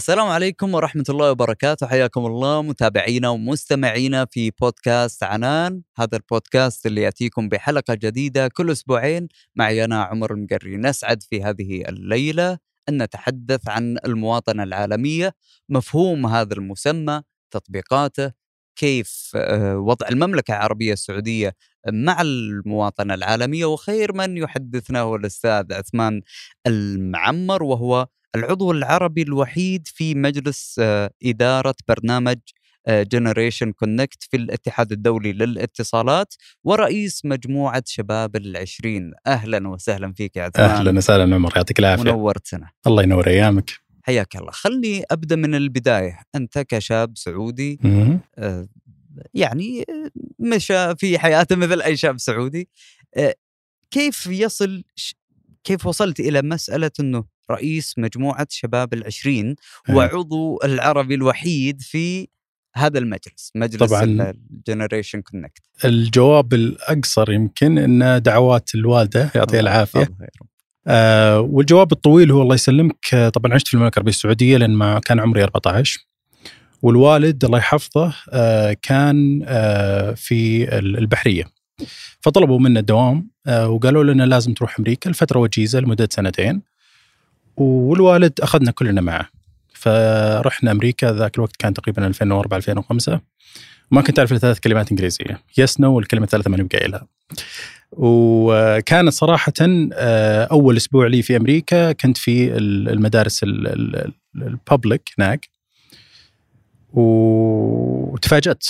السلام عليكم ورحمة الله وبركاته. حياكم الله متابعينا ومستمعينا في بودكاست عنان. هذا البودكاست اللي يأتيكم بحلقة جديدة كل أسبوعين. معي أنا عمر المقري. نسعد في هذه الليلة أن نتحدث عن المواطنة العالمية مفهوم هذا المسمى تطبيقاته كيف آه، وضع المملكة العربية السعودية مع المواطنة العالمية وخير من يحدثنا هو الأستاذ عثمان المعمر وهو العضو العربي الوحيد في مجلس آه، إدارة برنامج Generation Connect في الاتحاد الدولي للاتصالات ورئيس مجموعة شباب العشرين. أهلا وسهلا فيك يا عثمان. أهلا وسهلا عمر يعطيك العافية. منورتنا الله ينور أيامك. حياك الله. خلني أبدأ من البداية. أنت كشاب سعودي. آه، يعني آه، مشى في حياته مثل أي شاب سعودي. آه، كيف يصل كيف وصلت إلى مسألة أنه رئيس مجموعة شباب العشرين إيه. وعضو العربي الوحيد في هذا المجلس مجلس طبعاً. ال Generation Connect الجواب الأقصر يمكن إن دعوات الوالدة يعطيها العافية. آه والجواب الطويل هو الله يسلمك. آه، طبعا عشت في المملكة العربية السعودية لين ما كان عمري 14 والوالد الله يحفظه آه كان آه في ال- البحرية. فطلبوا منا الدوام آه وقالوا لنا لازم تروح أمريكا لفتره وجيزة لمدة سنتين. والوالد أخذنا كلنا معه. فرحنا أمريكا ذاك الوقت كان تقريبا 2004 2005 ما كنت أعرف ثلاث كلمات إنجليزية. yes no والكلمة الثالثة ماني قايلها وكانت صراحة آه، أول أسبوع لي في أمريكا كنت في ال- المدارس ال- ال- ال public هناك. وتفاجأت.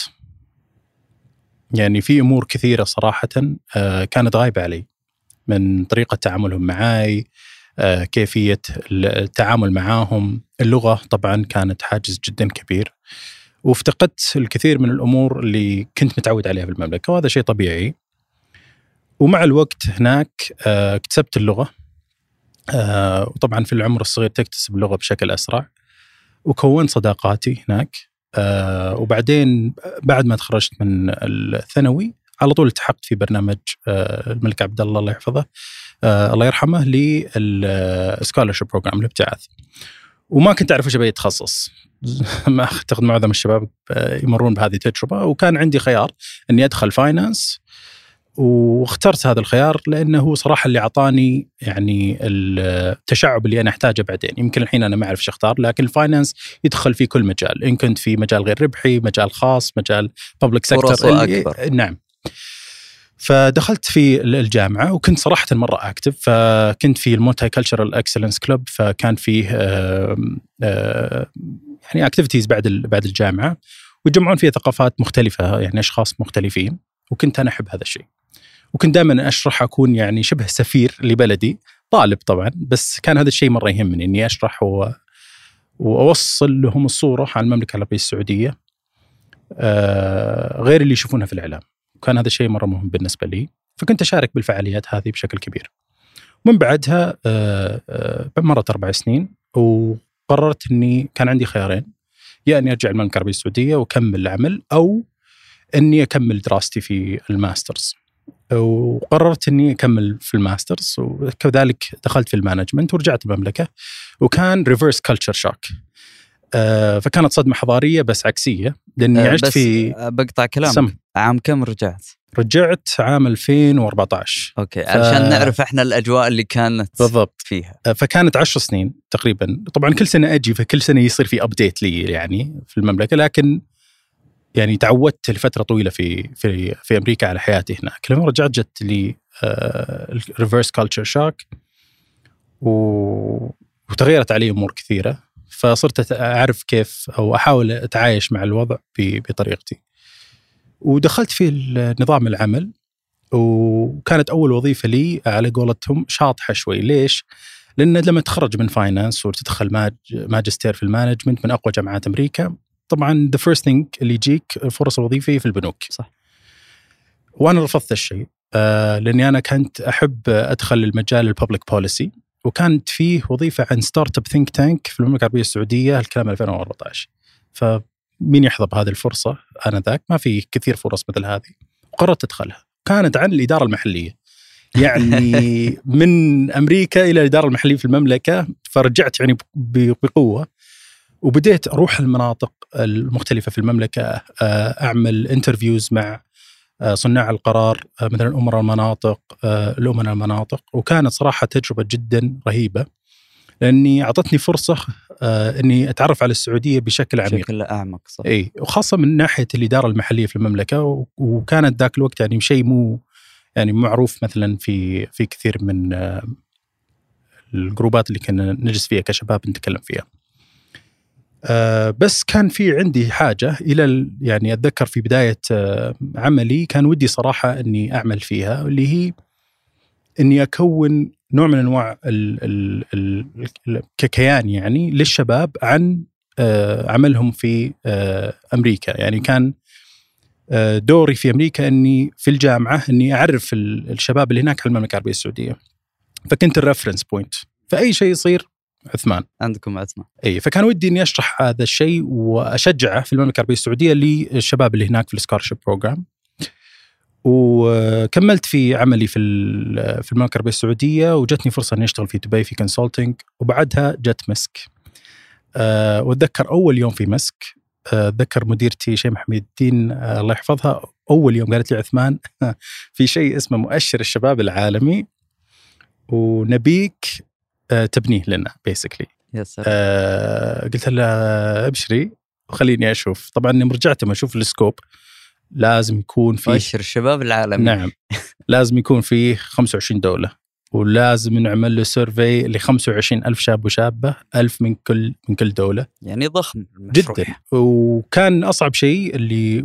يعني في أمور كثيرة صراحة آه، كانت غايبة علي. من طريقة تعاملهم آه، كيفية التعامل معاهم. اللغة طبعا كانت حاجز جدا كبير وافتقدت الكثير من الأمور اللي كنت متعود عليها في المملكة وهذا شيء طبيعي. ومع الوقت هناك آه، اكتسبت اللغة. آه، وطبعا في العمر الصغير تكتسب اللغة بشكل أسرع. وكونت صداقاتي هناك. آه، وبعدين بعد ما تخرجت من الثانوي على طول التحقت في برنامج آه، الملك عبد الله الله يحفظه. آه، الله يرحمه لل scholarship program الابتعاث. وما كنت أعرف إيش ابي اتخصص ما أعتقد معظم الشباب آه، يمرون بهذه التجربة. وكان عندي خيار إني أدخل finance واخترت هذا الخيار لأنه هو صراحة اللي أعطاني يعني التشعب اللي أنا أحتاجه بعدين، يمكن الحين أنا ما أعرف إيش أختار لكن ال finance يدخل في كل مجال، إن كنت في مجال غير ربحي، مجال خاص، مجال public فرصه sector أكبر. نعم. فدخلت في الجامعة وكنت صراحة مرة active فكنت في ال multicultural excellence club فكان فيه آم، آم، يعني activities بعد بعد الجامعة ويجمعون فيها ثقافات مختلفة يعني أشخاص مختلفين وكنت أنا أحب هذا الشيء. وكنت دائما أشرح أكون يعني شبه سفير لبلدي طالب طبعا بس كان هذا الشيء مرة يهمني إني أشرح و... وأوصل لهم الصورة عن المملكة العربية السعودية آه غير اللي يشوفونها في الإعلام وكان هذا الشيء مرة مهم بالنسبة لي فكنت أشارك بالفعاليات هذه بشكل كبير. من بعدها آه آه مرت أربع سنين وقررت إني كان عندي خيارين. يا إني أرجع المملكه العربيه السعوديه وأكمل العمل أو إني أكمل دراستي في ال masters. وقررت إني أكمل في ال masters وكذلك دخلت في ال management ورجعت المملكة وكان reverse culture shock فكانت صدمة حضارية بس عكسية لأني آه، عشت بس في آه، بقطع كلامك. سم. عام كم رجعت؟ رجعت عام 2014 okay علشان نعرف إحنا الأجواء اللي كانت بالضبط. فيها. فكانت عشر سنين تقريبا. طبعا كل سنة أجي فكل سنة يصير في update لي يعني في المملكة لكن يعني تعودت لفترة طويلة في في في أمريكا على حياتي هناك. لما رجعت جت لي ال reverse culture shock وتغيرت علي أمور كثيرة. فصرت أعرف كيف أو أحاول أتعايش مع الوضع بطريقتي ودخلت في نظام العمل وكانت أول وظيفة لي على قولتهم شاطحه شوي ليش؟ لأن لما تخرج من finance وتدخل ماج ماجستير في ال management من أقوى جامعات أمريكا طبعا the first thing اللي يجيك فرص وظيفيه في البنوك صح. وأنا رفضت الشيء آه لأني أنا كنت أحب أدخل المجال ال public policy وكانت فيه وظيفة عن startup think tank في المملكة العربية السعودية الكلام 2014 فمين يحظى بهذه الفرصة؟ آنذاك. ما في كثير فرص مثل هذه. قررت أدخلها. كانت عن الإدارة المحلية. يعني من أمريكا إلى الإدارة المحلية في المملكة فرجعت يعني بقوة. وبديت أروح المناطق المختلفة في المملكة آه، أعمل interviews مع صناع القرار آه، مثلا امراء المناطق الامناء المناطق. وكانت صراحة تجربة جدا رهيبة لأني أعطتني فرصة أني أتعرف على السعودية بشكل عميق. بشكل أعمق صح. إي وخاصة من ناحية الإدارة المحلية في المملكة. وكانت ذاك الوقت يعني شيء مو يعني معروف مثلا في في كثير من الجروبات اللي كنا نجلس فيها كشباب نتكلم فيها. آه، بس كان في عندي حاجة إلى يعني أتذكر في بداية آه، عملي كان ودي صراحة إني أعمل فيها اللي هي إني أكون نوع من أنواع ككيان يعني للشباب عن آه، عملهم في أمريكا. يعني كان دوري في أمريكا إني في الجامعة إني أعرف الشباب اللي هناك على المملكة العربية السعودية. فكنت ال reference point فأي شيء يصير عثمان. عندكم عثمان. اي فكان ودي إني أشرح هذا الشيء وأشجعه في المملكه العربيه السعودية للشباب اللي هناك في ال scholarship program وكملت في عملي في في المملكه العربيه السعودية وجتني فرصة إني أشتغل في دبي في consulting وبعدها جت مسك. أه وأتذكر أول يوم في مسك آه، أتذكر مديرتي شيماء حميد الدين آه، الله يحفظها أول يوم قالت لي عثمان في شيء اسمه مؤشر الشباب العالمي. ونبيك آه، تبنيه لنا basically يا سلام. آه قلت لها أبشري وخليني أشوف. طبعا لما رجعت لما أشوف ال scope لازم يكون في مؤشر الشباب العالمي نعم. لازم يكون في 25 دولة ولازم نعمل له survey ل 25 ألف شاب وشابة ألف من كل من كل دولة. يعني ضخم المشروع. جدا. وكان أصعب شيء اللي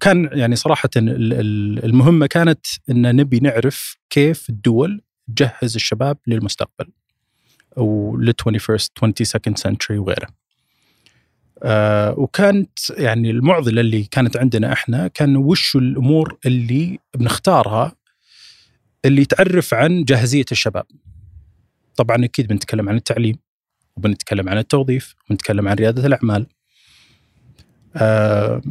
كان يعني صراحة المهمة كانت أن نبي نعرف كيف الدول تجهز الشباب للمستقبل. أو لل 21st 22nd century وغيره. آه وكانت يعني المعضلة اللي كانت عندنا إحنا كان وش الأمور اللي بنختارها اللي تعرف عن جاهزية الشباب. طبعا أكيد بنتكلم عن التعليم وبنتكلم عن التوظيف وبنتكلم عن ريادة الأعمال. آه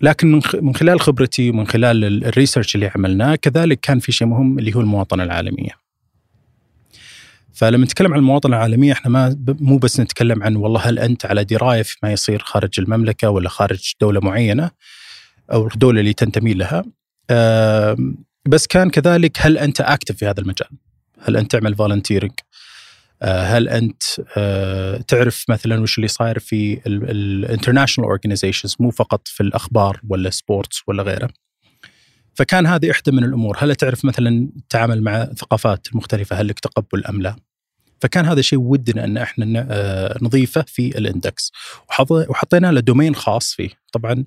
لكن من خلال خبرتي ومن خلال ال research اللي عملناه كذلك كان في شيء مهم اللي هو المواطنة العالمية. فلما نتكلم عن المواطنة العالمية إحنا ما مو بس نتكلم عن والله هل أنت على دراية فيما يصير خارج المملكة ولا خارج دولة معينة أو الدولة اللي تنتمي لها بس كان كذلك هل أنت active في هذا المجال؟ هل أنت تعمل volunteering؟ آه، هل أنت آه، تعرف مثلا وش اللي صاير في ال international organizations مو فقط في الأخبار ولا sports ولا غيره؟ فكان هذه إحدى من الأمور، هل تعرف مثلا تتعامل مع ثقافات مختلفة؟ هل لك تقبل أم لا؟ فكان هذا الشيء ودنا أن إحنا آه، نضيفه في ال index. وحطينا له domain خاص فيه، طبعا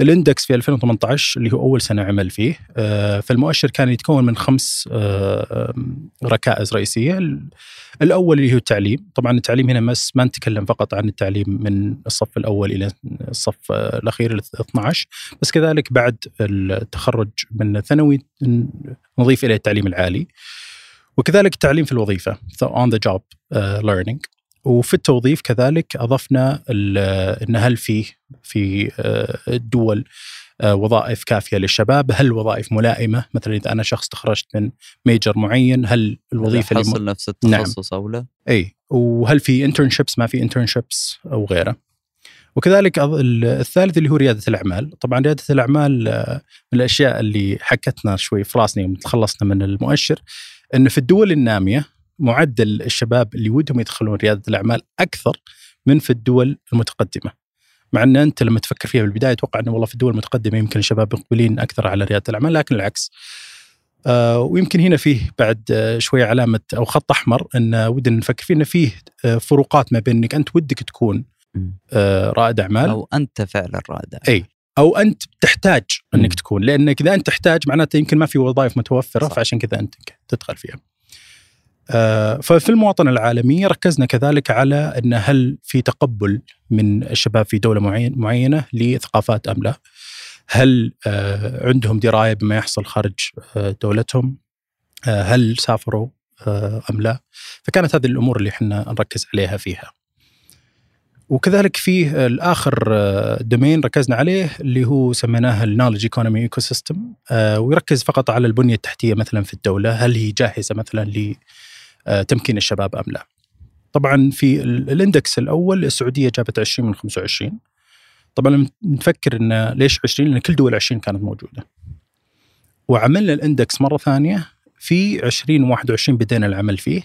ال index في 2018 اللي هو أول سنة عمل فيه آه، فالمؤشر كان يتكون من خمس آه، ركائز رئيسية. الأول اللي هو التعليم. طبعا التعليم هنا بس ما نتكلم فقط عن التعليم من الصف الأول إلى الصف الأخير ال 12 بس كذلك بعد التخرج من الثانوي نضيف اليه التعليم العالي. وكذلك التعليم في الوظيفة. on the job learning وفي التوظيف كذلك أضفنا إن هل في في آه، الدول آه، وظائف كافية للشباب؟ هل وظائف ملائمة؟ مثلا إذا أنا شخص تخرجت من major معين هل الوظيفة اللي حصل نفس التخصص نعم. أو لا؟ إي وهل في internships ما في internships أو غيره؟ وكذلك الثالث اللي هو ريادة الأعمال، طبعا ريادة الأعمال آه، من الأشياء اللي حكتنا شوي في راسنا يوم تخلصنا من المؤشر انه في الدول النامية معدل الشباب اللي ودهم يدخلون ريادة الأعمال أكثر من في الدول المتقدمة. مع أن أنت لما تفكر فيها بالبدايه أتوقع أنه والله في الدول المتقدمة يمكن الشباب مقبلين أكثر على ريادة الأعمال لكن العكس. آه ويمكن هنا فيه بعد آه شوية علامة أو خط أحمر أن ودنا نفكر فيه انه فيه آه فروقات ما بين انك أنت ودك تكون آه رائد أعمال أو أنت فعلا رائد أعمال إي أو أنت تحتاج أنك تكون لأنك إذا أنت تحتاج معناته يمكن ما في وظائف متوفرة صح. فعشان كذا أنت تدخل فيها. آه، ففي المواطنة العالمية ركزنا كذلك على أن هل في تقبل من الشباب في دولة معين معينة لثقافات أم لا. هل آه، عندهم دراية بما يحصل خارج آه، دولتهم؟ هل سافروا أم لا؟ فكانت هذه الأمور اللي إحنا نركز عليها فيها. وكذلك فيه الآخر domain ركزنا عليه اللي هو سميناه ال knowledge economy ecosystem ويركز فقط على البنية التحتية مثلا في الدولة. هل هي جاهزة مثلا تمكين الشباب أم لا. طبعا في ال- ال index الأول السعودية جابت 20 من 25 طبعا لما نفكر إن ليش 20 لأن كل دول 20 كانت موجودة. وعملنا الإندكس مرة ثانية في 20 21 بدينا العمل فيه.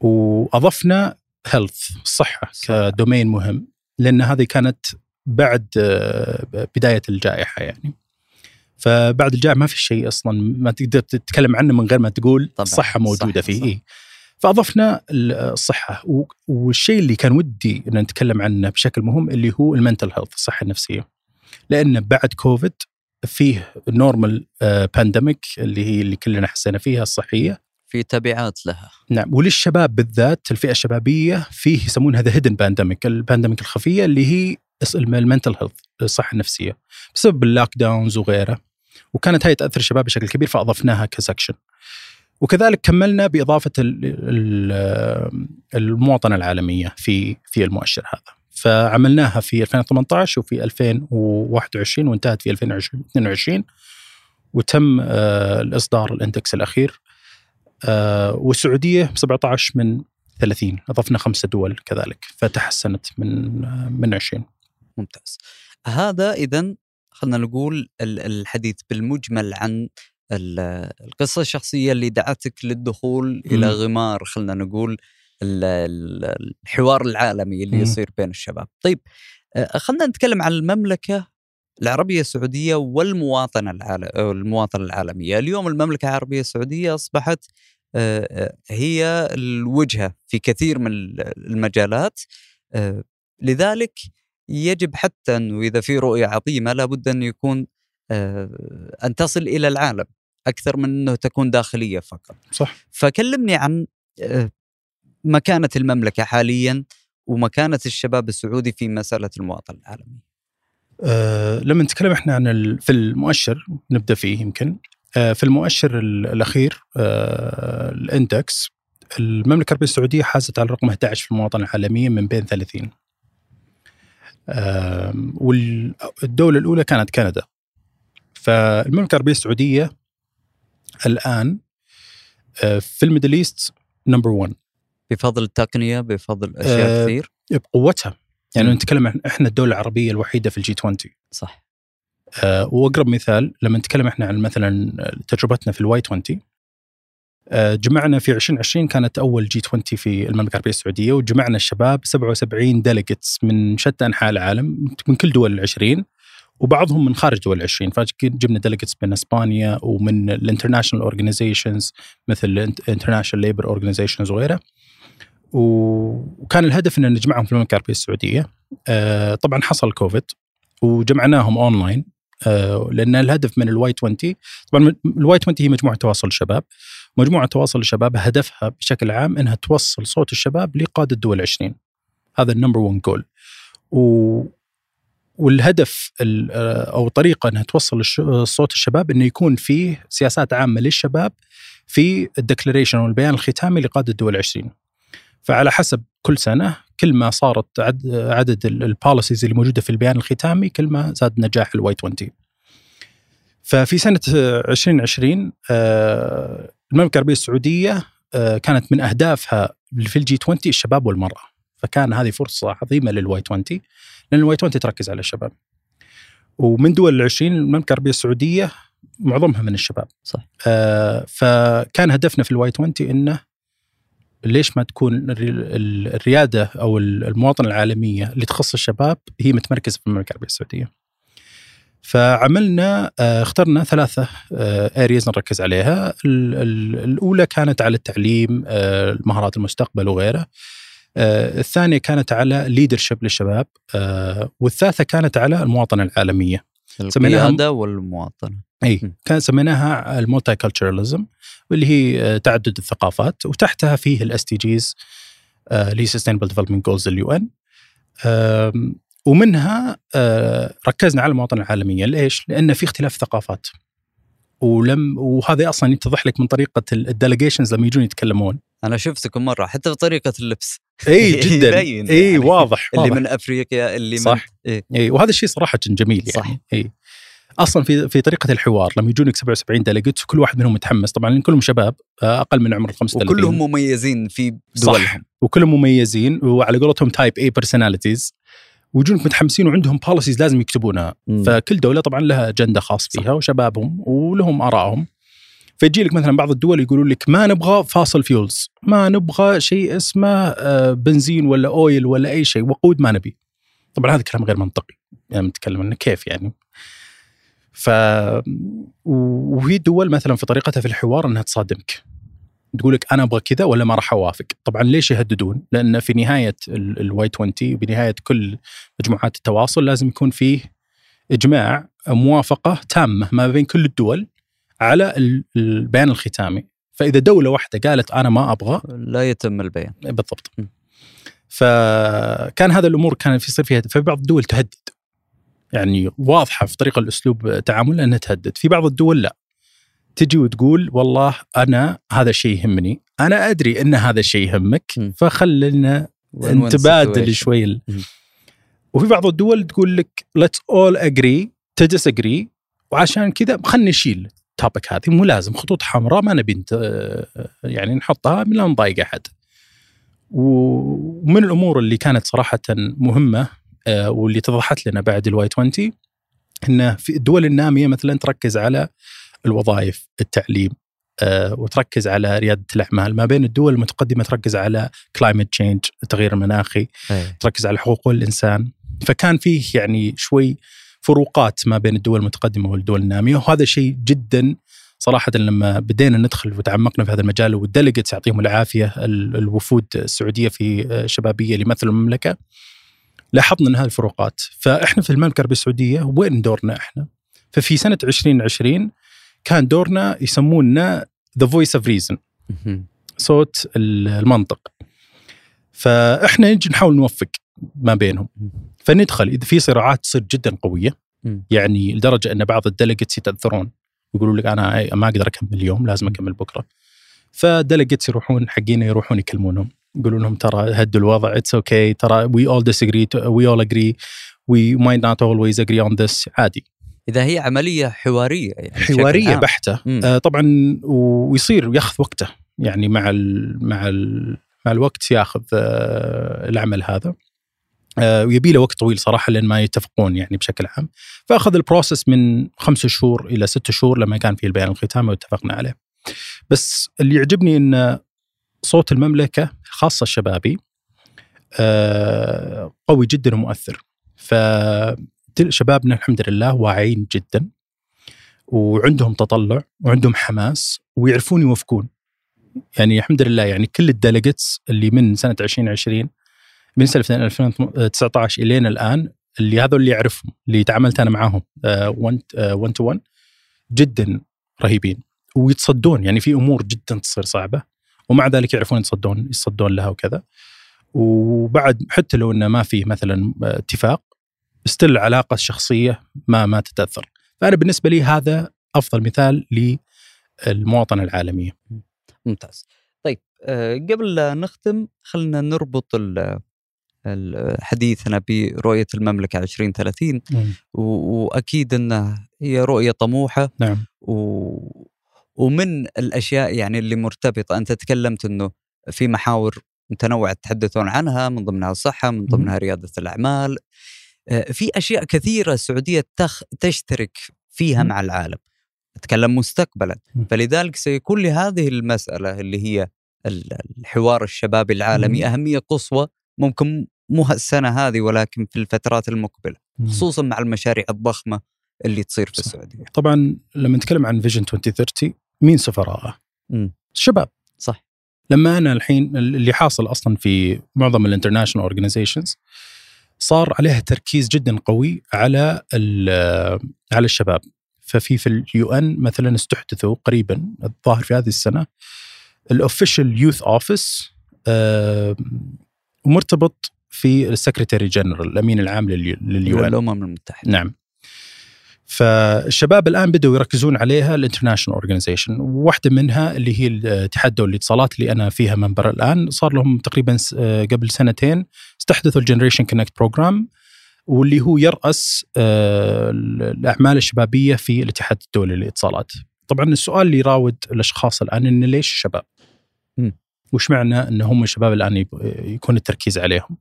وأضفنا هيلث الصحه كدومين مهم لأن هذه كانت بعد آه، بداية الجائحة يعني. فبعد الجائحه ما في شيء أصلا ما تقدر تتكلم عنه من غير ما تقول طبعاً. الصحه موجودة صح، فيه صح. إيه؟ فأضفنا الصحة والشيء اللي كان ودي إن نتكلم عنه بشكل مهم اللي هو ال mental health الصحة النفسية لأن بعد كوفيد فيه normal pandemic اللي هي اللي كلنا حسينا فيها الصحية في تبعات لها نعم وللشباب بالذات الفئة الشبابية فيه يسمون هذا hidden pandemic ال pandemic الخفية اللي هي ال mental health الصحة النفسية بسبب ال lockdowns وغيره وكانت هاي تأثر الشباب بشكل كبير فأضفناها ك section. وكذلك كملنا بإضافة ال- ال- المواطنة العالمية في في المؤشر هذا. فعملناها في 2018 وفي 2021 وانتهت في 2022 وتم آه، الإصدار الإندكس الأخير. آه، والسعودية 17 من 30 أضفنا خمسة دول كذلك فتحسنت من آه، من 20 ممتاز. هذا اذا خلينا نقول ال- الحديث بالمجمل عن ال- القصة الشخصية اللي دعتك للدخول إلى مم. غمار خلينا نقول ال- ال- الحوار العالمي اللي مم. يصير بين الشباب طيب آه، خلينا نتكلم عن المملكة العربية السعودية والمواطنة العال... أو المواطنة العالمية اليوم المملكة العربية السعودية أصبحت آه، آه، هي الوجهة في كثير من المجالات لذلك يجب حتى إنه إذا في رؤية عظيمة لابد أن يكون آه، أن تصل إلى العالم أكثر من إنه تكون داخلية فقط. صح فكلمني عن آه، مكانه المملكة حاليا ومكانه الشباب السعودي في مسألة المواطنه العالميه. أه لما نتكلم إحنا عن ال- في المؤشر نبدأ فيه يمكن أه في المؤشر ال- الأخير أه الإندكس المملكة العربية السعودية حازت على رقم 11 في المواطنه العالمية من بين 30 والدولة الأولى كانت كندا. فالمملكة العربيه السعودية الآن أه في ال Middle East number 1 بفضل التقنية بفضل أشياء آه، كثير؟ بقوتها. يعني. نتكلم عن إحنا الدولة العربية الوحيدة في ال G20 صح. آه، وأقرب مثال لما نتكلم إحنا عن مثلا تجربتنا في ال Y20 آه، جمعنا في 2020 كانت أول G20 في المملكة العربية السعودية وجمعنا الشباب 77 delegates من شتى أنحاء العالم من كل دول العشرين وبعضهم من خارج دول العشرين. فجبنا delegates من إسبانيا ومن ال international organizations مثل ال International Labor Organizations وغيرها و- وكان الهدف ان نجمعهم في المملكة العربية السعودية. آه، طبعا حصل كوفيد وجمعناهم اونلاين آه، لأن الهدف من ال Y20 طبعا ال Y20 هي مجموعة تواصل الشباب مجموعة تواصل الشباب هدفها بشكل عام إنها توصل صوت الشباب لقاده الدول العشرين. هذا ال number 1 جول و والهدف ال- آه، أو طريقة إنها توصل صوت الشباب إنه يكون فيه سياسات عامة للشباب في ال declaration والبيان الختامي لقاده الدول العشرين. فعلى حسب كل سنة كل ما صارت عد عدد ال policies اللي موجودة في البيان الختامي كل ما زاد نجاح ال Y20 ففي سنة آه، 2020 آه، المملكة العربية السعودية آه، كانت من أهدافها في ال G20 الشباب والمرأة فكان هذه فرصة عظيمة لل Y20 لأن ال Y20 تركز على الشباب ومن دول العشرين المملكة العربية السعودية معظمها من الشباب صح. آه فكان هدفنا في ال Y20 إنه ليش ما تكون الري- ال- الريادة أو ال- المواطنة العالمية اللي تخص الشباب هي متمركزة في المملكة العربية السعودية. فعملنا آه، اخترنا ثلاثة areas نركز عليها، ال- ال- الأولى كانت على التعليم، آه، مهارات المستقبل وغيره. آه، الثانية كانت على leadership للشباب، آه، والثالثة كانت على المواطنة العالمية. سميناها- القيادة والمواطنة. إي. كان سميناها ال multiculturalism واللي هي آه، تعدد الثقافات وتحتها فيه ال SDGs اللي هي sustainable development goals ال UN ومنها آه، ركزنا على المواطنة العالمية ليش؟ لأن في اختلاف ثقافات ولم وهذا أصلا يتضح لك من طريقة ال delegations لما يجون يتكلمون أنا شفتكم مرة حتى في طريقة اللبس إي جدا إي يعني. واضح اللي واضح. من أفريقيا اللي صح. من إيه؟ إي وهذا الشيء صراحة جميل يعني صح. إي أصلا في في طريقة الحوار لما يجونك 77 delegates كل واحد منهم متحمس طبعا لأن كلهم شباب آه، أقل من عمر ال 35 وكلهم مميزين في صح دولهم وكلهم مميزين وعلى قولتهم type A personalities ويجونك متحمسين وعندهم policies لازم يكتبونها. مم. فكل دولة طبعا لها اجنده خاص فيها وشبابهم ولهم آرائهم. فيجي لك مثلا بعض الدول يقولون لك ما نبغى fossil fuels ما نبغى شيء اسمه آه، بنزين ولا oil ولا أي شيء وقود ما نبي. طبعا هذا كلام غير منطقي. يعني نتكلم انه كيف يعني. ف وهي دول مثلا في طريقتها في الحوار إنها تصادمك. تقول لك أنا أبغى كذا ولا ما راح أوافق؟ طبعا ليش يهددون؟ لأن في نهاية ال Y20 وبنهايه كل مجموعات التواصل لازم يكون فيه إجماع موافقة تامة ما بين كل الدول على ال- البيان الختامي. فإذا دولة واحدة قالت أنا ما أبغى لا يتم البيان. بالضبط. فكان هذا الأمور كان في يصير فيها في بعض الدول تهدد. يعني واضحة في طريقة الأسلوب تعاملها إنها تهدد. في بعض الدول لا. تجي وتقول والله أنا هذا الشيء يهمني أنا أدري إن هذا الشيء يهمك Win-win نتبادل. شوي. وفي بعض الدول تقول لك let's all agree to disagree وعشان كذا خلينا نشيل التوبك هذه مو لازم خطوط حمراء ما نبي يعني نحطها من لا نضايق أحد ومن الأمور اللي كانت صراحة مهمة آه، واللي اتضحت لنا بعد الواي 20 انه في الدول النامية مثلا تركز على الوظائف التعليم آه، وتركز على ريادة الأعمال ما بين الدول المتقدمة تركز على climate change التغيير المناخي إيه. تركز على حقوق الإنسان فكان فيه يعني شوي فروقات ما بين الدول المتقدمة والدول النامية وهذا شيء جدا صراحة لما بدينا ندخل وتعمقنا في هذا المجال وال delegates يعطيهم العافية ال- الوفود السعودية في آه، شبابية اللي المملكة لاحظنا إن هذه الفروقات فإحنا في المملكة العربية السعودية وين دورنا إحنا؟ ففي سنة 2020 كان دورنا يسموننا the voice of reason. صوت ال- المنطق. فإحنا نجي نحاول نوفق ما بينهم. فندخل. إذا في صراعات تصير جدا قوية. يعني لدرجة أن بعض ال delegates يتأثرون. يقولوا لك أنا ما أقدر أكمل اليوم لازم أكمل بكرة. فال delegates يروحون حقين يروحون يكلمونهم. يقولون لهم ترى هدوا الوضع it's okay okay. ترى وي اول disagree وي اول اجري وي might not always agree on this. عادي. إذا هي عملية حوارية يعني حوارية. بحتة. آه طبعا ويصير ياخذ وقته. يعني مع ال مع ال مع الوقت ياخذ آه العمل هذا. آه ويبي له وقت طويل صراحة لين ما يتفقون يعني بشكل عام. فأخذ البروسس من خمسة شهور إلى ستة شهور لما كان في البيان الختامي واتفقنا عليه. بس اللي يعجبني إن صوت المملكة خاصة الشبابي آه قوي جدا ومؤثر. فشبابنا الحمد لله واعيين جدا. وعندهم تطلع وعندهم حماس ويعرفون يوفقون يعني الحمد لله يعني كل ال delegates اللي من سنة 2020 من سنة 2019 الين الآن اللي هذول اللي اعرفهم اللي تعاملت أنا معاهم 1 to 1 جدا رهيبين. ويتصدون يعني في أمور جدا تصير صعبة. ومع ذلك يعرفون يتصدون يتصدون لها وكذا. وبعد حتى لو إنه ما فيه مثلا اتفاق ستيل العلاقه الشخصيه ما ما تتأثر. فأنا بالنسبة لي هذا أفضل مثال للمواطنه العالميه ممتاز. طيب آه، قبل لا نختم خلينا نربط حديثنا برؤية المملكة 2030 و- وأكيد انها هي رؤية طموحة. نعم. و... ومن الأشياء يعني اللي مرتبطة أنت تكلمت إنه في محاور متنوعة تحدثون عنها من ضمنها الصحه من ضمنها ريادة الأعمال. آه، في أشياء كثيرة السعودية تخ... تشترك فيها. مع العالم اتكلم مستقبلا. فلذلك سيكون لهذه المسألة اللي هي ال- الحوار الشبابي العالمي. أهمية قصوى ممكن مو السنة هذه ولكن في الفترات المقبلة خصوصا مع المشاريع الضخمة اللي تصير في. السعودية طبعا لما نتكلم عن vision 2030 مين سفراءه؟ الشباب صح لما أنا الحين اللي حاصل أصلا في معظم ال international organizations صار عليها تركيز جدا قوي على على الشباب. ففي في ال UN مثلا استحدثوا قريبا الظاهر في هذه السنة ال official youth office مرتبط في ال secretary general الأمين العام لل UN. الامم المتحدة. نعم. فالشباب الآن بدأوا يركزون عليها ال international organization واحدة منها اللي هي الاتحاد الدولي للاتصالات اللي أنا فيها منبر الآن صار لهم تقريبا آه، قبل سنتين استحدثوا ال Generation Connect program واللي هو يرأس آه، الأعمال الشبابية في الاتحاد الدولي للاتصالات. طبعا السؤال اللي يراود الأشخاص الآن إن ليش الشباب؟ وشمعنى إن هم الشباب الآن يب- يكون التركيز عليهم؟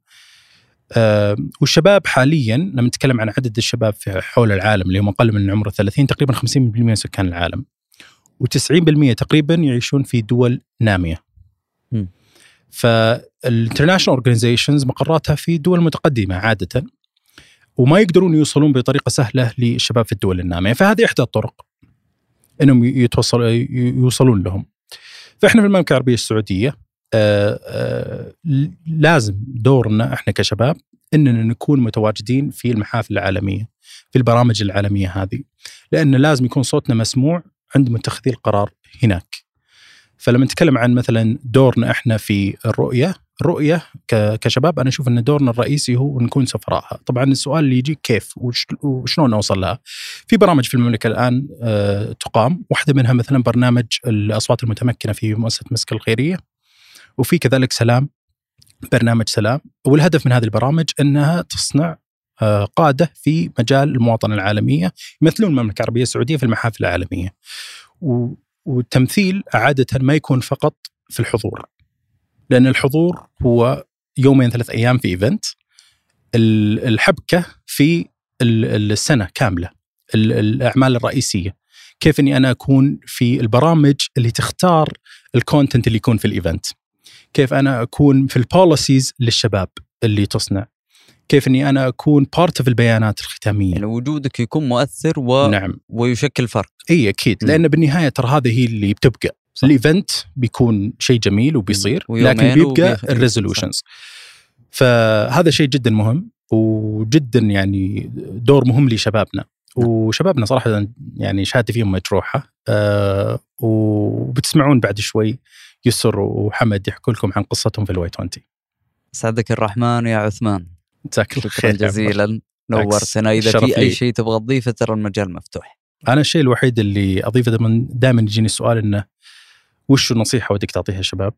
آه، والشباب حاليا لما نتكلم عن عدد الشباب في حول العالم اللي هم أقل من عمر 30 تقريبا 50% من سكان العالم و90% تقريبا يعيشون في دول نامية. م. فال international organizations مقراتها في دول متقدمة عادة وما يقدرون يوصلون بطريقة سهلة للشباب في الدول النامية، فهذه إحدى الطرق إنهم يتوصل يوصلون لهم. فإحنا في المملكة العربية السعودية لازم دورنا إحنا كشباب إننا نكون متواجدين في المحافل العالمية في البرامج العالمية هذه لأن لازم يكون صوتنا مسموع عند متخذي القرار هناك. فلما نتكلم عن مثلا دورنا إحنا في الرؤية، الرؤية كشباب أنا أشوف إن دورنا الرئيسي هو نكون سفراءها، طبعا السؤال اللي يجي كيف وش- وشلون أوصل لها؟ في برامج في المملكة الآن آه، تقام، واحدة منها مثلا برنامج الأصوات المتمكنة في مؤسسة مسك الخيرية وفي كذلك سلام برنامج سلام. والهدف من هذه البرامج إنها تصنع آه، قاده في مجال المواطنة العالمية يمثلون المملكة العربية السعودية في المحافل العالمية. والتمثيل عادة ما يكون فقط في الحضور. لأن الحضور هو يومين ثلاث أيام في إيفنت. ال- الحبكة في ال- السنة كاملة. ال- الأعمال الرئيسية. كيف إني أنا أكون في البرامج اللي تختار ال content اللي يكون في ال event. كيف أنا أكون في ال policies للشباب اللي تصنع. كيف إني أنا أكون part of البيانات الختامية. يعني وجودك يكون مؤثر و... نعم. ويشكل فرق. إي أكيد. لأن بالنهاية ترى هذه هي اللي بتبقى. ال event بيكون شيء جميل وبيصير لكن بيبقى ال resolutions فهذا شيء جدا مهم وجدا يعني دور مهم لشبابنا. وشبابنا صراحة يعني شهادتي فيهم مجروحة. أه وبتسمعون بعد شوي. يسر وحمد يحكوا لكم عن قصتهم في الواي 20 أسعدك الرحمن يا عثمان. جزاك الله شكرا خير. جزيلا. نورتنا. إذا في أي. شيء تبغى تضيفه ترى المجال مفتوح. أنا الشيء الوحيد اللي أضيفه دائما دائما يجيني السؤال إنه وش النصيحة ودك تعطيها الشباب؟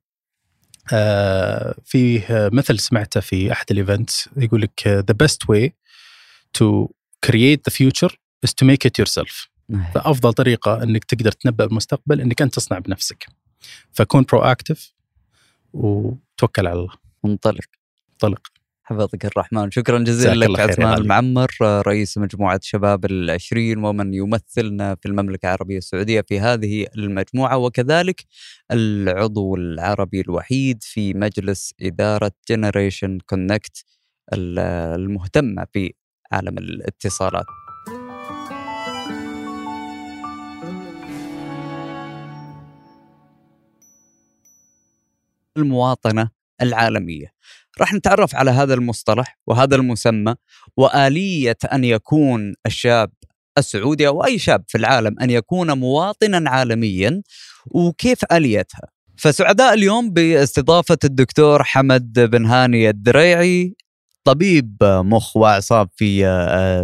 آه فيه مثل سمعته في أحد ال events يقول لك the best way to create the future is to make it yourself. فأفضل طريقة إنك تقدر تنبأ بالمستقبل إنك أنت تصنع بنفسك. فكون proactive وتوكل على الله. منطلق. انطلق حفظك الرحمن. شكرا جزيلا لك عثمان. المعمر رئيس مجموعة شباب العشرين ومن يمثلنا في المملكة العربية السعودية في هذه المجموعة وكذلك العضو العربي الوحيد في مجلس إدارة Generation Connect المهتمة في عالم الاتصالات. المواطنة العالمية. راح نتعرف على هذا المصطلح وهذا المسمى وآلية أن يكون الشاب السعودي أو أي شاب في العالم أن يكون مواطنا عالميا وكيف آليتها؟ فسعداء اليوم باستضافة الدكتور حمد بن هاني الدريعي طبيب مخ وأعصاب في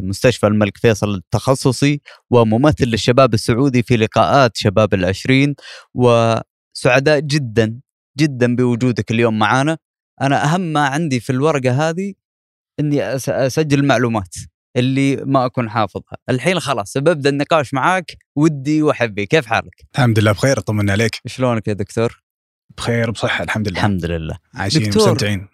مستشفى الملك فيصل التخصصي وممثل للشباب السعودي في لقاءات شباب العشرين. وسعداء جدا جدا بوجودك اليوم معنا أنا أهم ما عندي في الورقة هذه إني أسجل معلومات اللي ما أكون حافظها. الحين خلاص ببدأ النقاش معاك ودي واحبي كيف حالك؟ الحمد لله بخير أطمن عليك. شلونك يا دكتور؟ بخير بصحه الحمد لله. الحمد لله. عايشين. مستمتعين.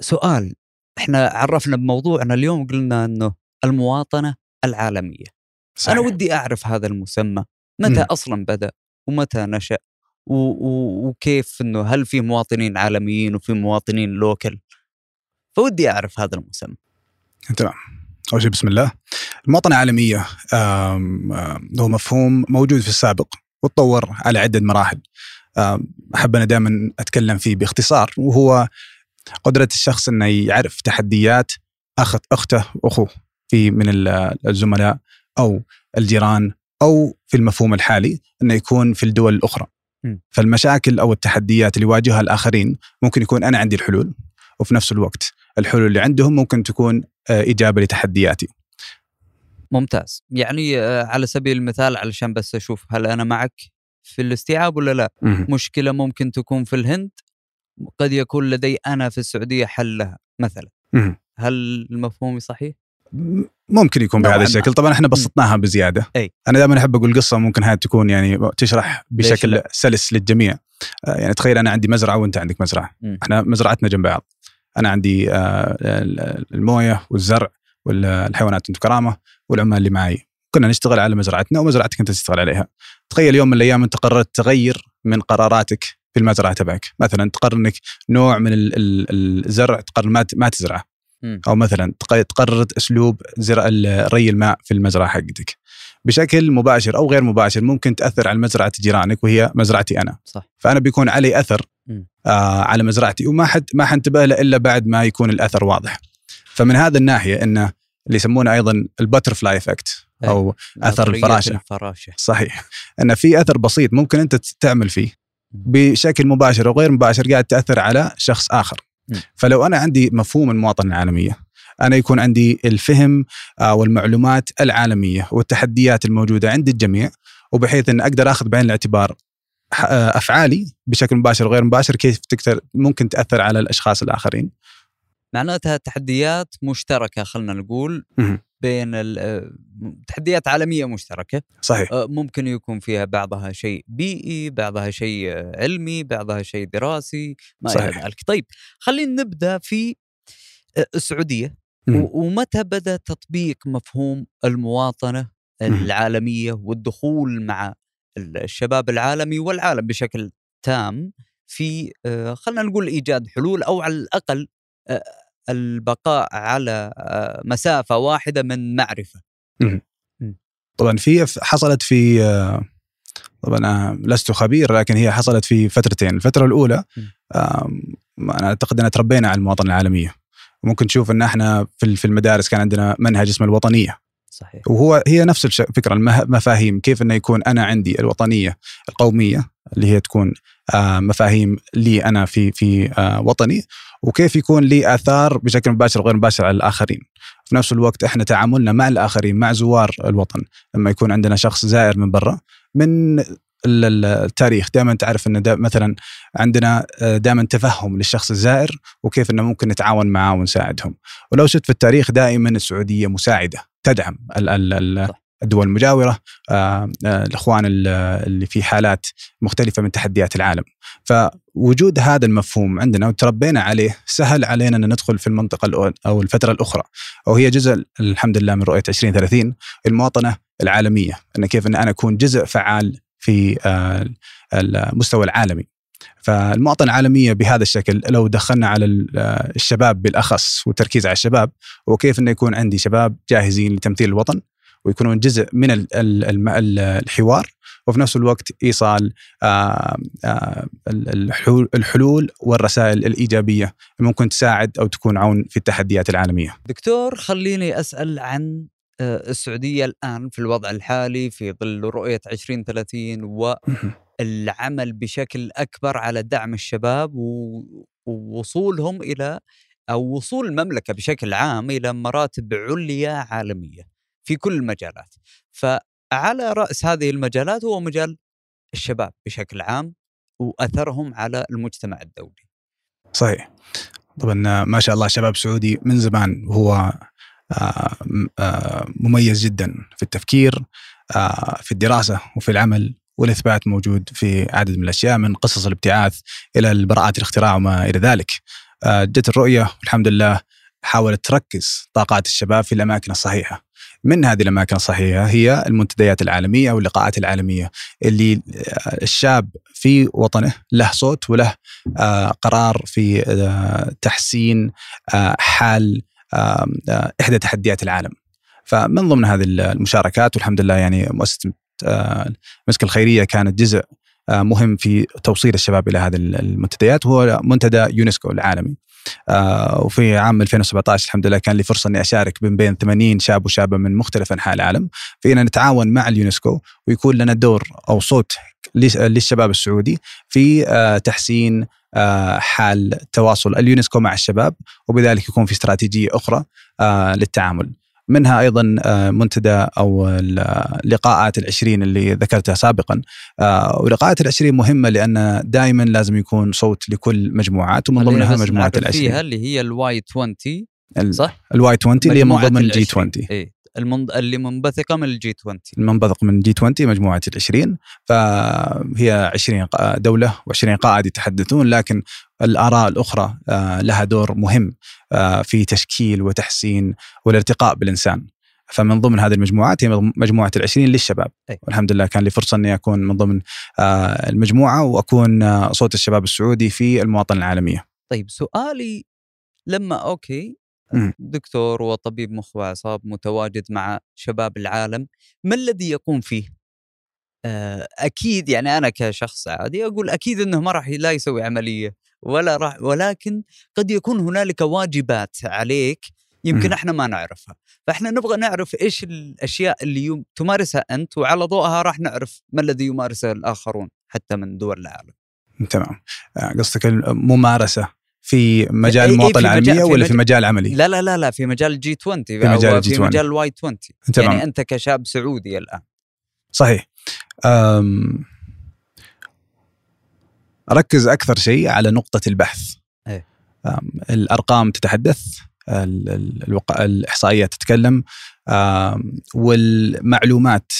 سؤال. إحنا عرفنا بموضوعنا اليوم قلنا إنه المواطنة العالمية. صحيح. أنا ودي أعرف هذا المسمى. متى مم. أصلا بدأ؟ ومتى نشأ؟ وكيف إنه هل في مواطنين عالميين وفي مواطنين لوكل فودي أعرف هذا المسمى. تمام. أول شيء بسم الله. المواطنة العالمية هو مفهوم موجود في السابق وتطور على عدة مراحل. أحب أنا دائما أتكلم فيه باختصار وهو قدرة الشخص إنه يعرف تحديات أخت أخته واخوه في من ال- الزملاء أو الجيران أو في المفهوم الحالي إنه يكون في الدول الأخرى. فالمشاكل أو التحديات اللي يواجهها الآخرين ممكن يكون أنا عندي الحلول وفي نفس الوقت الحلول اللي عندهم ممكن تكون آه، إجابة لتحدياتي. ممتاز يعني آه، على سبيل المثال علشان بس أشوف هل أنا معك في الاستيعاب ولا لا مهم. مشكلة ممكن تكون في الهند قد يكون لدي أنا في السعودية حل لها مثلا مهم. هل المفهوم صحيح؟ م- ممكن يكون بهذا. الشكل طبعا إحنا بسطناها بزيادة أي. أنا دائما أحب أقول قصة ممكن هذه تكون يعني تشرح بشكل؟ سلس للجميع آه، يعني تخيل أنا عندي مزرعة وأنت عندك مزرعة مم. إحنا مزرعتنا جنب بعض أنا عندي آه، ال- الموية والزرع والحيوانات انت كرامة والعمال اللي معي كنا نشتغل على مزرعتنا ومزرعتك أنت تشتغل عليها تخيل يوم من الأيام أنت قررت تغير من قراراتك في المزرعة تبعك مثلا تقرر إنك نوع من ال- ال- الزرع تقرر ما تزرعه. أو مثلا تق- تقرر أسلوب زرع ري الماء في المزرعة حقتك. بشكل مباشر أو غير مباشر ممكن تأثر على مزرعة جيرانك وهي مزرعتي أنا. صح. فأنا بيكون علي أثر. آه على مزرعتي وما حد ما حنتبه له إلا بعد ما يكون الأثر واضح. فمن هذا الناحية انه اللي يسمونه أيضا ال butterfly effect أو أثر نظرية الفراشة. الفراشة. صحيح. إن في أثر بسيط ممكن أنت تعمل فيه. بشكل مباشر أو غير مباشر قاعد تأثر على شخص آخر. فلو أنا عندي مفهوم المواطنة العالمية أنا يكون عندي الفهم آه، والمعلومات العالمية والتحديات الموجودة عند الجميع وبحيث إن أقدر آخذ بعين الاعتبار آه، أفعالي بشكل مباشر وغير مباشر كيف تقدر ممكن تأثر على الأشخاص الآخرين. معناتها تحديات مشتركة خلينا نقول. بين آه، تحديات عالمية مشتركة صحيح آه، ممكن يكون فيها بعضها شيء بيئي بعضها شيء آه، علمي بعضها شيء دراسي ما إلى. ذلك طيب خلينا نبدأ في السعودية. و- ومتى بدأ تطبيق مفهوم المواطنة. العالمية والدخول مع الشباب العالمي والعالم بشكل تام في خلينا نقول إيجاد حلول أو على الأقل البقاء على آه، مسافة واحدة من معرفة. طبعا في حصلت في آه، طبعا أنا لست خبير لكن هي حصلت في فترتين. الفترة الأولى أنا أعتقد أن تربينا على المواطنة العالمية. وممكن تشوف أن إحنا في في المدارس كان عندنا منهج اسمه الوطنية. صحيح. وهو هي نفس الفكرة المفاهيم كيف انه يكون أنا عندي الوطنية القومية اللي هي تكون آه، مفاهيم لي أنا في في وطني وكيف يكون لي آثار بشكل مباشر وغير مباشر على الآخرين. في نفس الوقت إحنا تعاملنا مع الآخرين مع زوار الوطن لما يكون عندنا شخص زائر من برا من ال- ال- التاريخ دائما تعرف ان دا مثلا عندنا دائما تفهم للشخص الزائر وكيف إنه ممكن نتعاون معاه ونساعدهم ولو شفت في التاريخ دائما السعودية مساعدة تدعم ال- ال-. الدول المجاورة آه، آه، الإخوان ال- اللي في حالات مختلفة من تحديات العالم. فوجود هذا المفهوم عندنا وتربينا عليه سهل علينا أن ندخل في المنطقة أو الفترة الأخرى. أو هي جزء الحمد لله من رؤية 2030 المواطنة العالمية. أن كيف أن أنا أكون جزء فعال في آه، المستوى العالمي. فالمواطنة العالمية بهذا الشكل لو دخلنا على ال- الشباب بالأخص والتركيز على الشباب وكيف أنه يكون عندي شباب جاهزين لتمثيل الوطن ويكونون جزء من ال- ال- الم- ال- الحوار وفي نفس الوقت إيصال آه، آه، ال- الحلول- والرسائل الإيجابية اللي ممكن تساعد أو تكون عون في التحديات العالمية. دكتور خليني أسأل عن آه، السعودية الآن في الوضع الحالي في ظل رؤية 2030 والعمل بشكل أكبر على دعم الشباب ووصولهم إلى أو وصول المملكة بشكل عام إلى مراتب عليا عالمية. في كل المجالات. فعلى رأس هذه المجالات هو مجال الشباب بشكل عام وأثرهم على المجتمع الدولي. صحيح. طبعا ما شاء الله شباب سعودي من زمان وهو آه، آه، مميز جدا في التفكير آه، في الدراسة وفي العمل والإثبات موجود في عدد من الأشياء من قصص الابتعاث إلى البراءات الاختراع وما إلى ذلك. جت الرؤية والحمد لله حاولت تركز طاقات الشباب في الأماكن الصحيحة. من هذه الأماكن الصحيحة هي المنتديات العالمية واللقاءات العالمية اللي آه، الشاب في وطنه له صوت وله آه، قرار في آه، تحسين حال إحدى تحديات العالم. فمن ضمن هذه المشاركات والحمد لله يعني مؤسسة المسك الخيرية كانت جزء مهم في توصيل الشباب إلى هذه المنتديات وهو منتدى يونسكو العالمي. آه، وفي عام 2017 الحمد لله كان لي فرصة إني أشارك من بين 80 شاب وشابة من مختلف أنحاء العالم في ان نتعاون مع اليونسكو ويكون لنا دور أو صوت للش- للشباب السعودي في آه، تحسين آه، حال تواصل اليونسكو مع الشباب وبذلك يكون في استراتيجية أخرى للتعامل. منها أيضا آه، منتدى أو لقاءات العشرين اللي ذكرتها سابقا. آه، ولقاءات العشرين مهمة لأن دائما لازم يكون صوت لكل مجموعات ومن ضمنها مجموعة نعرف فيها العشرين. اللي هي ال Y 20 ال- صح؟ ال Y 20 اللي هي من ضمن ال G العشرين. 20 اي المنض... اللي منبثقة من الجي 20 المنبثق من جي 20 مجموعة ال 20 فهي 20 قا- دولة و20 قائد يتحدثون لكن الآراء الأخرى آه، لها دور مهم آه، في تشكيل وتحسين والارتقاء بالإنسان فمن ضمن هذه المجموعات هي مجموعة العشرين للشباب أي. والحمد لله كان لي فرصة إني أكون من ضمن آه، المجموعة وأكون آه، صوت الشباب السعودي في المواطنة العالمية طيب سؤالي لما أوكي مم. دكتور وطبيب مخ واعصاب متواجد مع شباب العالم ما الذي يقوم فيه؟ أكيد يعني أنا كشخص عادي أقول أكيد إنه ما راح لا يسوي عملية ولا راح ولكن قد يكون هنالك واجبات عليك يمكن. إحنا ما نعرفها فاحنا نبغى نعرف إيش الأشياء اللي تمارسها أنت وعلى ضوءها راح نعرف ما الذي يمارسه الآخرون حتى من دول العالم تمام آه، قصدك الممارسه في مجال المواطنة في مجال- العالمية في ولا في مجال- عملي؟ لا لا لا لا في مجال ال G 20 في مجال ال G في 20. مجال ال Y 20 تمام. يعني أنت كشاب سعودي الآن صحيح أم ركز أكثر شيء على نقطة البحث. أم الأرقام تتحدث. الاحصائيات تتكلم والمعلومات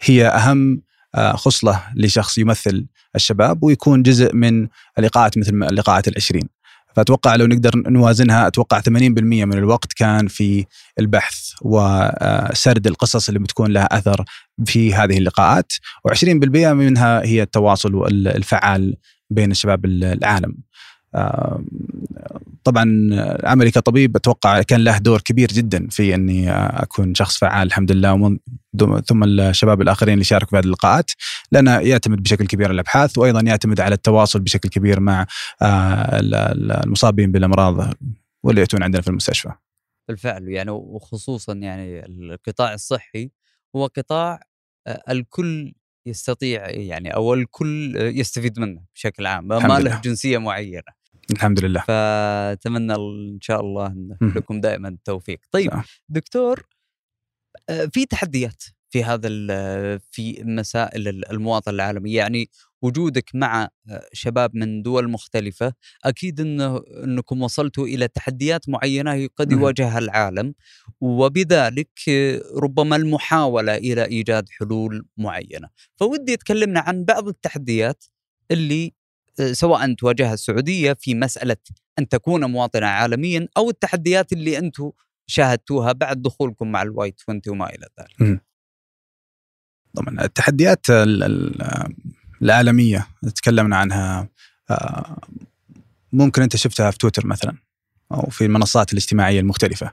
هي أهم خصلة لشخص يمثل الشباب ويكون جزء من اللقاءات مثل اللقاءات العشرين فأتوقع لو نقدر نوازنها أتوقع 80% من الوقت كان في البحث وسرد القصص اللي بتكون لها أثر في هذه اللقاءات و20% منها هي التواصل الفعال بين الشباب العالم. طبعا عملي كطبيب أتوقع كان له دور كبير جدا في إني أكون شخص فعال الحمد لله ومن ثم الشباب الآخرين اللي شاركوا في هذه اللقاءات لأنه يعتمد بشكل كبير على الأبحاث وأيضا يعتمد على التواصل بشكل كبير مع آه، المصابين بالأمراض واللي يأتون عندنا في المستشفى. بالفعل يعني وخصوصا يعني القطاع الصحي هو قطاع آه، الكل يستطيع يعني أو الكل يستفيد منه بشكل عام ما له. جنسية معينة الحمد لله. فأتمنى إن شاء الله. لكم دائما التوفيق طيب صح. دكتور آه، في تحديات في هذا ال- في مسائل ال- المواطنة العالمية يعني وجودك مع آه، شباب من دول مختلفة أكيد إنه إنكم وصلتوا إلى تحديات معينة قد. يواجهها العالم وبذلك آه، ربما المحاولة إلى إيجاد حلول معينة فودي تكلمنا عن بعض التحديات اللي آه، سواء تواجهها السعودية في مسألة أن تكون مواطنة عالميا أو التحديات اللي أنتم شاهدتوها بعد دخولكم مع الواي 20 وما إلى ذلك. طبعا التحديات ال- ال- العالمية تكلمنا عنها آه، ممكن أنت شفتها في تويتر مثلا أو في المنصات الاجتماعية المختلفة.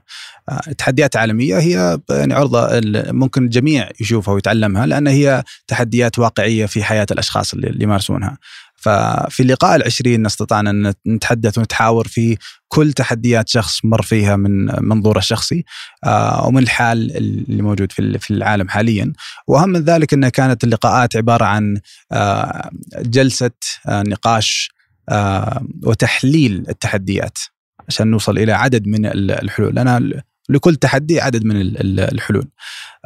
آه، التحديات العالميه هي يعني عرضة ممكن الجميع يشوفها ويتعلمها لأن هي تحديات واقعية في حياة الأشخاص اللي يمارسونها. ففي اللقاء العشرين استطعنا أن نتحدث ونتحاور في كل تحديات شخص مر فيها من منظوره الشخصي آه، ومن الحال اللي موجود في ال- في العالم حاليا. وأهم من ذلك انها كانت اللقاءات عبارة عن آه، جلسة آه، نقاش وتحليل التحديات عشان نوصل إلى عدد من ال- الحلول. لأن لكل تحدي عدد من ال- ال- الحلول.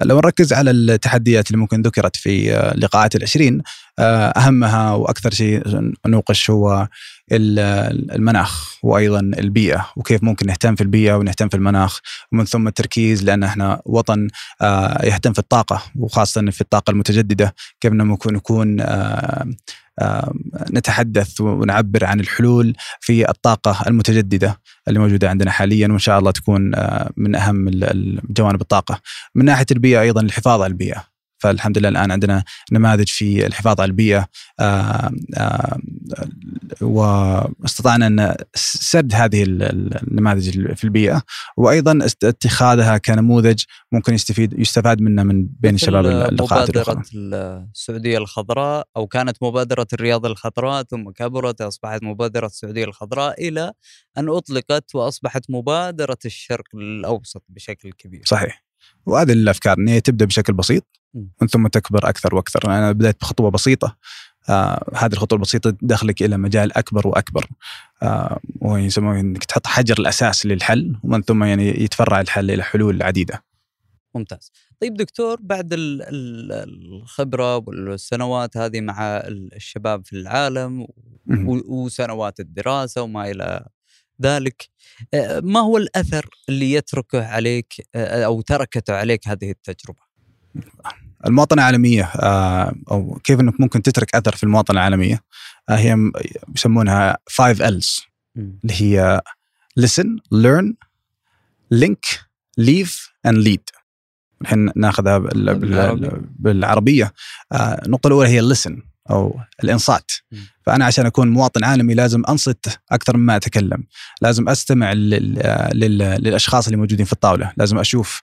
لو نركز على التحديات اللي ممكن ذكرت في آه، لقاءات العشرين آه، أهمها وأكثر شيء نوقش هو ال- المناخ وأيضا البيئة وكيف ممكن نهتم في البيئة ونهتم في المناخ ومن ثم التركيز لأن إحنا وطن آه، يهتم في الطاقة وخاصة في الطاقة المتجددة كيف ممكن نكون نتحدث ونعبر عن الحلول في الطاقة المتجددة اللي موجودة عندنا حاليا وإن شاء الله تكون من أهم جوانب الطاقة. من ناحية البيئة أيضا الحفاظ على البيئة. فالحمد لله الآن عندنا نماذج في الحفاظ على البيئة. آه، آه، واستطعنا أن سرد هذه ال- ال- النماذج في البيئة. وأيضا است- اتخاذها كنموذج ممكن يستفيد يستفاد منه من بين مثل شباب اللقاءات الأخرى. مبادرة السعودية الخضراء أو كانت مبادرة الرياض الخضراء ثم كبرت أصبحت مبادرة السعودية الخضراء إلى أن أطلقت وأصبحت مبادرة الشرق الأوسط بشكل كبير. صحيح. وهذه الأفكار إن هي تبدأ بشكل بسيط مم. من ثم تكبر أكثر وأكثر. أنا بدأت بخطوة بسيطة. آه هذه الخطوة البسيطة تدخلك إلى مجال أكبر وأكبر. آه وهي يسموه إنك تحط حجر الأساس للحل ومن ثم يعني يتفرع الحل إلى حلول عديدة. ممتاز. طيب دكتور بعد ال- ال- الخبرة والسنوات هذه مع الشباب في العالم وسنوات الدراسة وما إلى ذلك آه، ما هو الأثر اللي يتركه عليك آه، أو تركته عليك هذه التجربة؟ المواطنة العالمية آه، أو كيف إنك ممكن تترك أثر في المواطنة العالمية آه، هي يسمونها 5 L's اللي هي listen, learn, link, leave and lead. الحين ناخذها بال- بال- بالعربي. بالعربية آه، النقطة الأولى هي اللسن أو الإنصات. فأنا عشان أكون مواطن عالمي لازم أنصت أكثر مما أتكلم. لازم أستمع لل... لل... للأشخاص اللي موجودين في الطاولة. لازم أشوف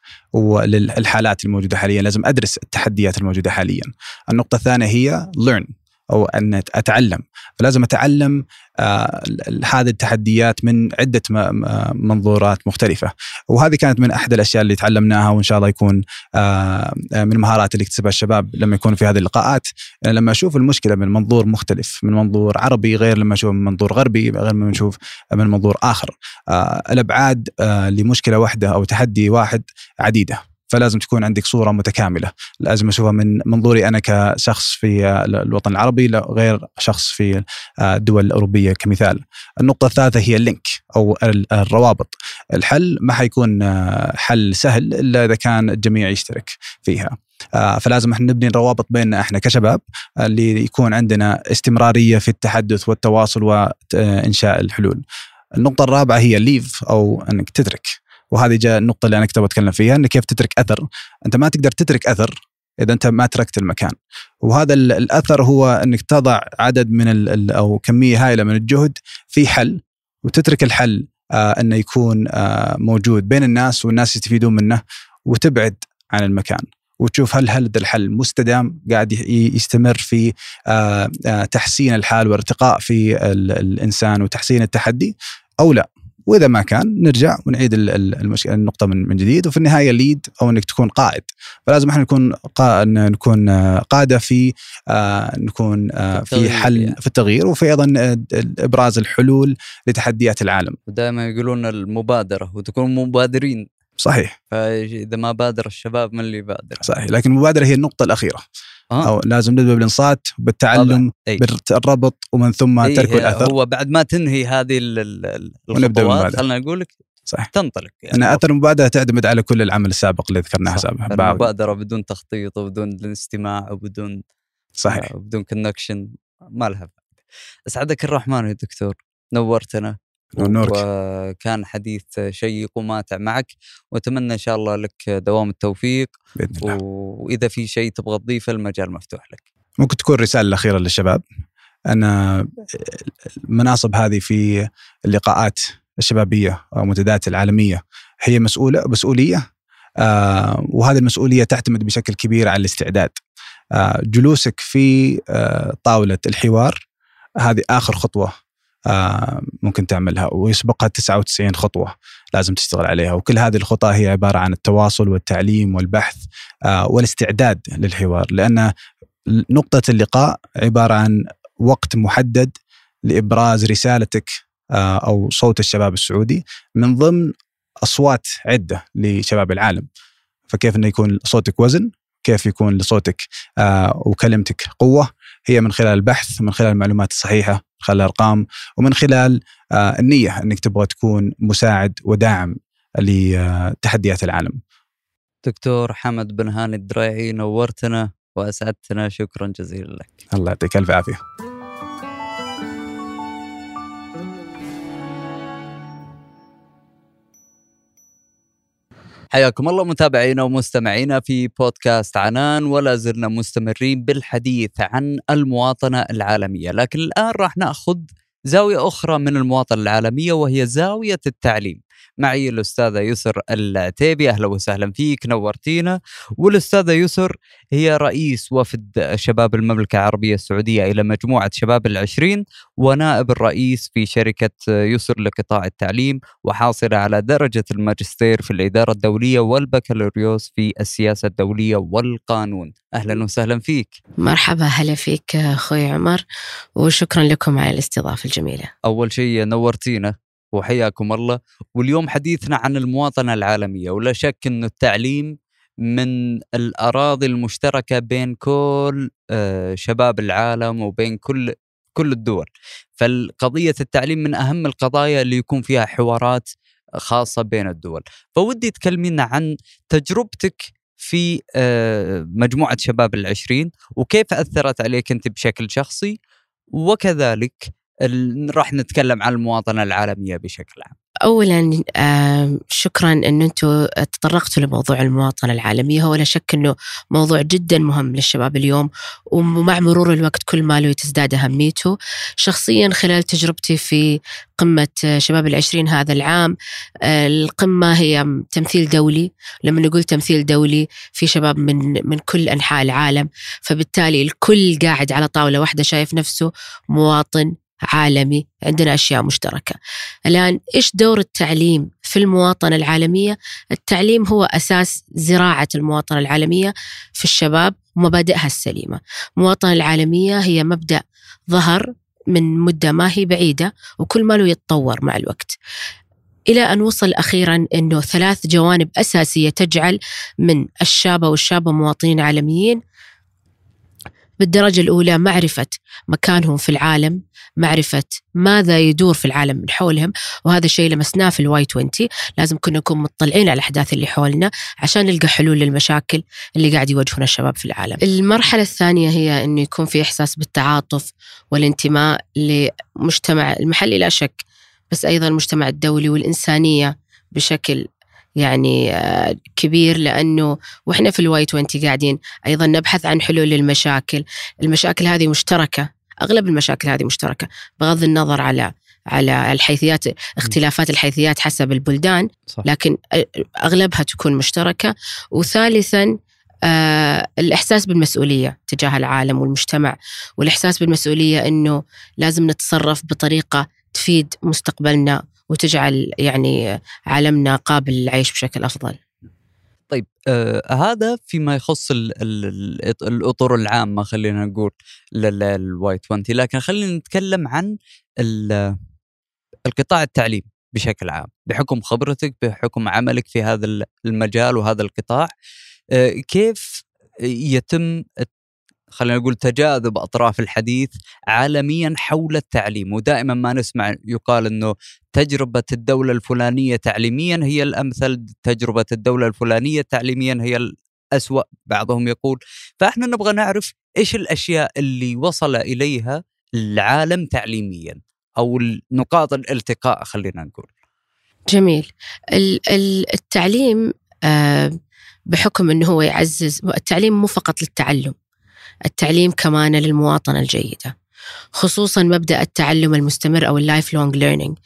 الحالات الموجودة حاليا. لازم أدرس التحديات الموجودة حاليا. النقطة الثانية هي learn. أو أن أتعلم. فلازم أتعلم آه هذه التحديات من عدة منظورات مختلفة. وهذه كانت من أحد الأشياء اللي تعلمناها وإن شاء الله يكون آه من المهارات اللي يكتسبها الشباب لما يكونوا في هذه اللقاءات. لما أشوف المشكلة من منظور مختلف من منظور عربي غير لما أشوف من منظور غربي غير لما نشوف من منظور آخر. آه الأبعاد لمشكلة واحدة أو تحدي واحد عديدة. فلازم تكون عندك صورة متكاملة. لازم اشوفها من منظوري أنا كشخص في الوطن العربي غير شخص في الدول الأوروبية كمثال. النقطة الثالثة هي اللينك أو ال- الروابط. الحل ما حيكون حل سهل إلا إذا كان الجميع يشترك فيها. آه، فلازم إحنا نبني روابط بيننا إحنا كشباب اللي يكون عندنا استمرارية في التحدث والتواصل وإنشاء الحلول. النقطة الرابعة هي ليف أو إنك تترك. وهذه جاء النقطة اللي أنا كنت بتكلم فيها إنك كيف تترك أثر. أنت ما تقدر تترك أثر إذا أنت ما تركت المكان. وهذا ال- الأثر هو إنك تضع عدد من ال- ال- أو كمية هائلة من الجهد في حل وتترك الحل آه إنه يكون آه موجود بين الناس والناس يستفيدون منه وتبعد عن المكان. وتشوف هل هل الحل مستدام قاعد يستمر في آه، آه، تحسين الحال وارتقاء في ال- الإنسان وتحسين التحدي أو لا. وإذا ما كان نرجع ونعيد ال- ال- المشكلة النقطة من من جديد وفي النهاية ليد أو إنك تكون قائد. فلازم إحنا نكون قا... نكون آه، قادة في آه، نكون آه، في حل يعني. في التغيير وفي أيضا إبراز الحلول لتحديات العالم. ودائما يقولون المبادرة وتكونوا مبادرين. صحيح. فإذا ما بادر الشباب من اللي يبادر؟ صحيح. لكن المبادرة هي النقطة الأخيرة. آه. أو لازم نبدا بالإنصات بالتعلم أي. بالربط ومن ثم إيه، ترك الأثر هو بعد ما تنهي هذه الخطوات. خلينا نقول لك صحيح تنطلق ان أثر المبادرة تعتمد على كل العمل السابق اللي ذكرناه صح. سابقا المبادرة بدون تخطيط وبدون استماع وبدون صحيح وبدون كونكشن ما لها أسعدك الرحمن يا دكتور نورتنا ونورك وكان حديث شيق وماتع معك. وأتمنى إن شاء الله لك دوام التوفيق. بإذن الله. وإذا في شيء تبغى تضيفه المجال مفتوح لك. ممكن تكون رسالة الأخيرة للشباب. ان المناصب هذه في اللقاءات الشبابية أو المنتديات العالمية هي مسؤولة مسؤولية آه وهذه المسؤولية تعتمد بشكل كبير على الاستعداد. آه جلوسك في آه طاولة الحوار هذه آخر خطوة ممكن تعملها. ويسبقها 99 خطوة لازم تشتغل عليها. وكل هذه الخطى هي عبارة عن التواصل والتعليم والبحث آه والاستعداد للحوار. لأن نقطة اللقاء عبارة عن وقت محدد لإبراز رسالتك آه، أو صوت الشباب السعودي من ضمن أصوات عدة لشباب العالم. فكيف أنه يكون صوتك وزن كيف يكون لصوتك آه، وكلمتك قوة هي من خلال البحث من خلال المعلومات الصحيحة من خلال الأرقام ومن خلال آه، النية أنك تبغى تكون مساعد وداعم لتحديات العالم. دكتور حمد بن هاني الدريعي نورتنا وأسعدتنا. شكرا جزيلا لك. الله يعطيك ألف عافية. حياكم الله متابعينا ومستمعينا في بودكاست عنان ولا زلنا مستمرين بالحديث عن المواطنة العالمية. لكن الآن راح نأخذ زاوية أخرى من المواطنة العالمية وهي زاوية التعليم. معي الأستاذة يسر العتيبي. أهلا وسهلا فيك نورتينا. والأستاذة يسر هي رئيس وفد شباب المملكة العربية السعودية إلى مجموعة شباب العشرين ونائب الرئيس في شركة يسر لقطاع التعليم وحاصلة على درجة الماجستير في الإدارة الدولية والبكالوريوس في السياسة الدولية والقانون. أهلا وسهلا فيك. مرحبا هلا فيك أخوي عمر وشكرا لكم على الاستضافة الجميلة. أول شيء نورتينا. وحياكم الله. واليوم حديثنا عن المواطنة العالمية ولا شك أن التعليم من الأراضي المشتركة بين كل آه، شباب العالم وبين كل كل الدول. فالقضية التعليم من أهم القضايا اللي يكون فيها حوارات خاصة بين الدول. فودي تكلمينا عن تجربتك في آه، مجموعة شباب العشرين وكيف أثرت عليك أنت بشكل شخصي وكذلك راح نتكلم عن المواطنة العالمية بشكل عام. اولا شكرا إن أنتم تطرقتوا لموضوع المواطنة العالمية. هو لا شك إنه موضوع جدا مهم للشباب اليوم ومع مرور الوقت كل ما له تزداد أهميته. شخصيا خلال تجربتي في آه، شباب العشرين هذا العام آه، القمة هي تمثيل دولي. لما نقول تمثيل دولي في شباب من من كل أنحاء العالم. فبالتالي الكل قاعد على طاولة واحدة شايف نفسه مواطن عالمي عندنا أشياء مشتركة. الآن إيش دور التعليم في المواطنة العالمية؟ التعليم هو أساس زراعة المواطنة العالمية في الشباب ومبادئها السليمة. المواطنة العالمية هي مبدأ ظهر من مدة ما هي بعيدة وكل ما له يتطور مع الوقت. إلى أن وصل أخيرا أنه ثلاث جوانب أساسية تجعل من الشابة والشابة مواطنين عالميين. بالدرجة الأولى معرفة مكانهم في العالم معرفة ماذا يدور في العالم من حولهم وهذا الشيء لمسناه في الواي 20 لازم كنا نكون مطلعين على الأحداث اللي حولنا عشان نلقى حلول للمشاكل اللي قاعد يواجهنا الشباب في العالم. المرحلة الثانية هي أنه يكون في إحساس بالتعاطف والانتماء لمجتمع المحلي لا شك بس أيضا المجتمع الدولي والإنسانية بشكل يعني آه، كبير لأنه وإحنا في الواي 20 قاعدين أيضا نبحث عن حلول للمشاكل. المشاكل هذه مشتركة أغلب المشاكل هذه مشتركة بغض النظر على على الحيثيات اختلافات الحيثيات حسب البلدان صح. لكن أغلبها تكون مشتركة وثالثا آه الإحساس بالمسؤولية تجاه العالم والمجتمع والإحساس بالمسؤولية إنه لازم نتصرف بطريقة تفيد مستقبلنا وتجعل يعني عالمنا قابل للعيش بشكل أفضل. طيب آه هذا فيما يخص ال ال ال الأطر العامة خلينا نقول للواي 20 لكن خلينا نتكلم عن ال- القطاع التعليم بشكل عام بحكم خبرتك بحكم عملك في هذا ال- المجال وهذا القطاع. آه كيف يتم خلينا نقول تجاذب أطراف الحديث عالميا حول التعليم ودائما ما نسمع يقال إنه تجربة الدولة الفلانية تعليميا هي الأمثل تجربة الدولة الفلانية تعليميا هي الأسوأ بعضهم يقول. فإحنا نبغى نعرف إيش الأشياء اللي وصل إليها العالم تعليميا أو نقاط الالتقاء خلينا نقول. جميل. ال- ال- التعليم آه، بحكم إنه هو يعزز التعليم مو فقط للتعلم. التعليم كمان للمواطنة الجيدة خصوصا مبدأ التعلم المستمر أو ال lifelong learning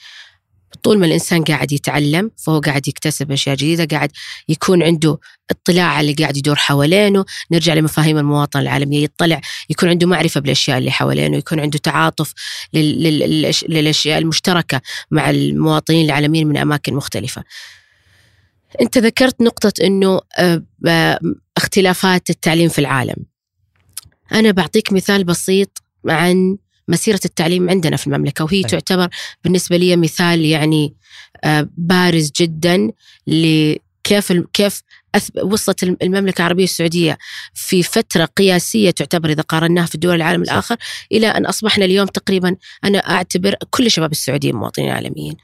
طول ما الإنسان قاعد يتعلم فهو قاعد يكتسب أشياء جديدة قاعد يكون عنده اطلاع على اللي قاعد يدور حوالينه. نرجع لمفاهيم المواطنة العالمية يطلع يكون عنده معرفة بالأشياء اللي حوالينه يكون عنده تعاطف لل- لل- للأش- للأشياء المشتركة مع المواطنين العالميين من أماكن مختلفة. أنت ذكرت نقطة إنه آه، آه، اختلافات التعليم في العالم. أنا بعطيك مثال بسيط عن مسيرة التعليم عندنا في المملكة وهي أيوة. تعتبر بالنسبة لي مثال يعني آه، بارز جدا لكيف كيف وصلت الم- المملكة العربية السعودية في فترة قياسية تعتبر إذا قارناها في دول العالم صح. الآخر إلى أن أصبحنا اليوم تقريبا أنا أعتبر كل شباب السعوديين مواطنين عالميين.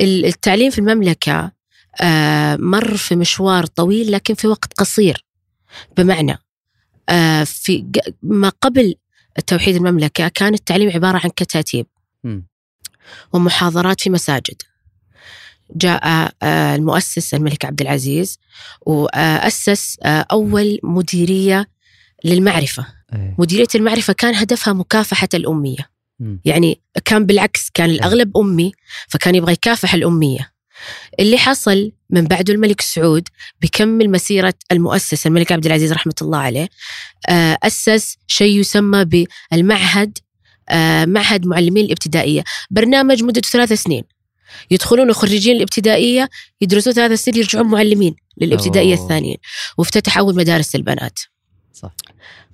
ال- التعليم في المملكة آه، مر في مشوار طويل لكن في وقت قصير بمعنى في ج- ما قبل توحيد المملكة كان التعليم عبارة عن كتاتيب. ومحاضرات في مساجد جاء آه، المؤسس الملك عبد العزيز وأسس آه، أول مديرية للمعرفة إيه. مديرية المعرفة كان هدفها مكافحة الأمية. يعني كان بالعكس كان الأغلب أمي فكان يبغى يكافح الأمية اللي حصل من بعده الملك سعود بكمل مسيرة المؤسس الملك عبد العزيز رحمة الله عليه آه، أسس شيء يسمى بالمعهد آه، معهد معلمين الابتدائية. برنامج مدته ثلاث سنين. يدخلون خريجين الابتدائية يدرسون ثلاث سنين يرجعون معلمين للابتدائية أوه. الثانيين. وافتتح أول مدارس البنات صح.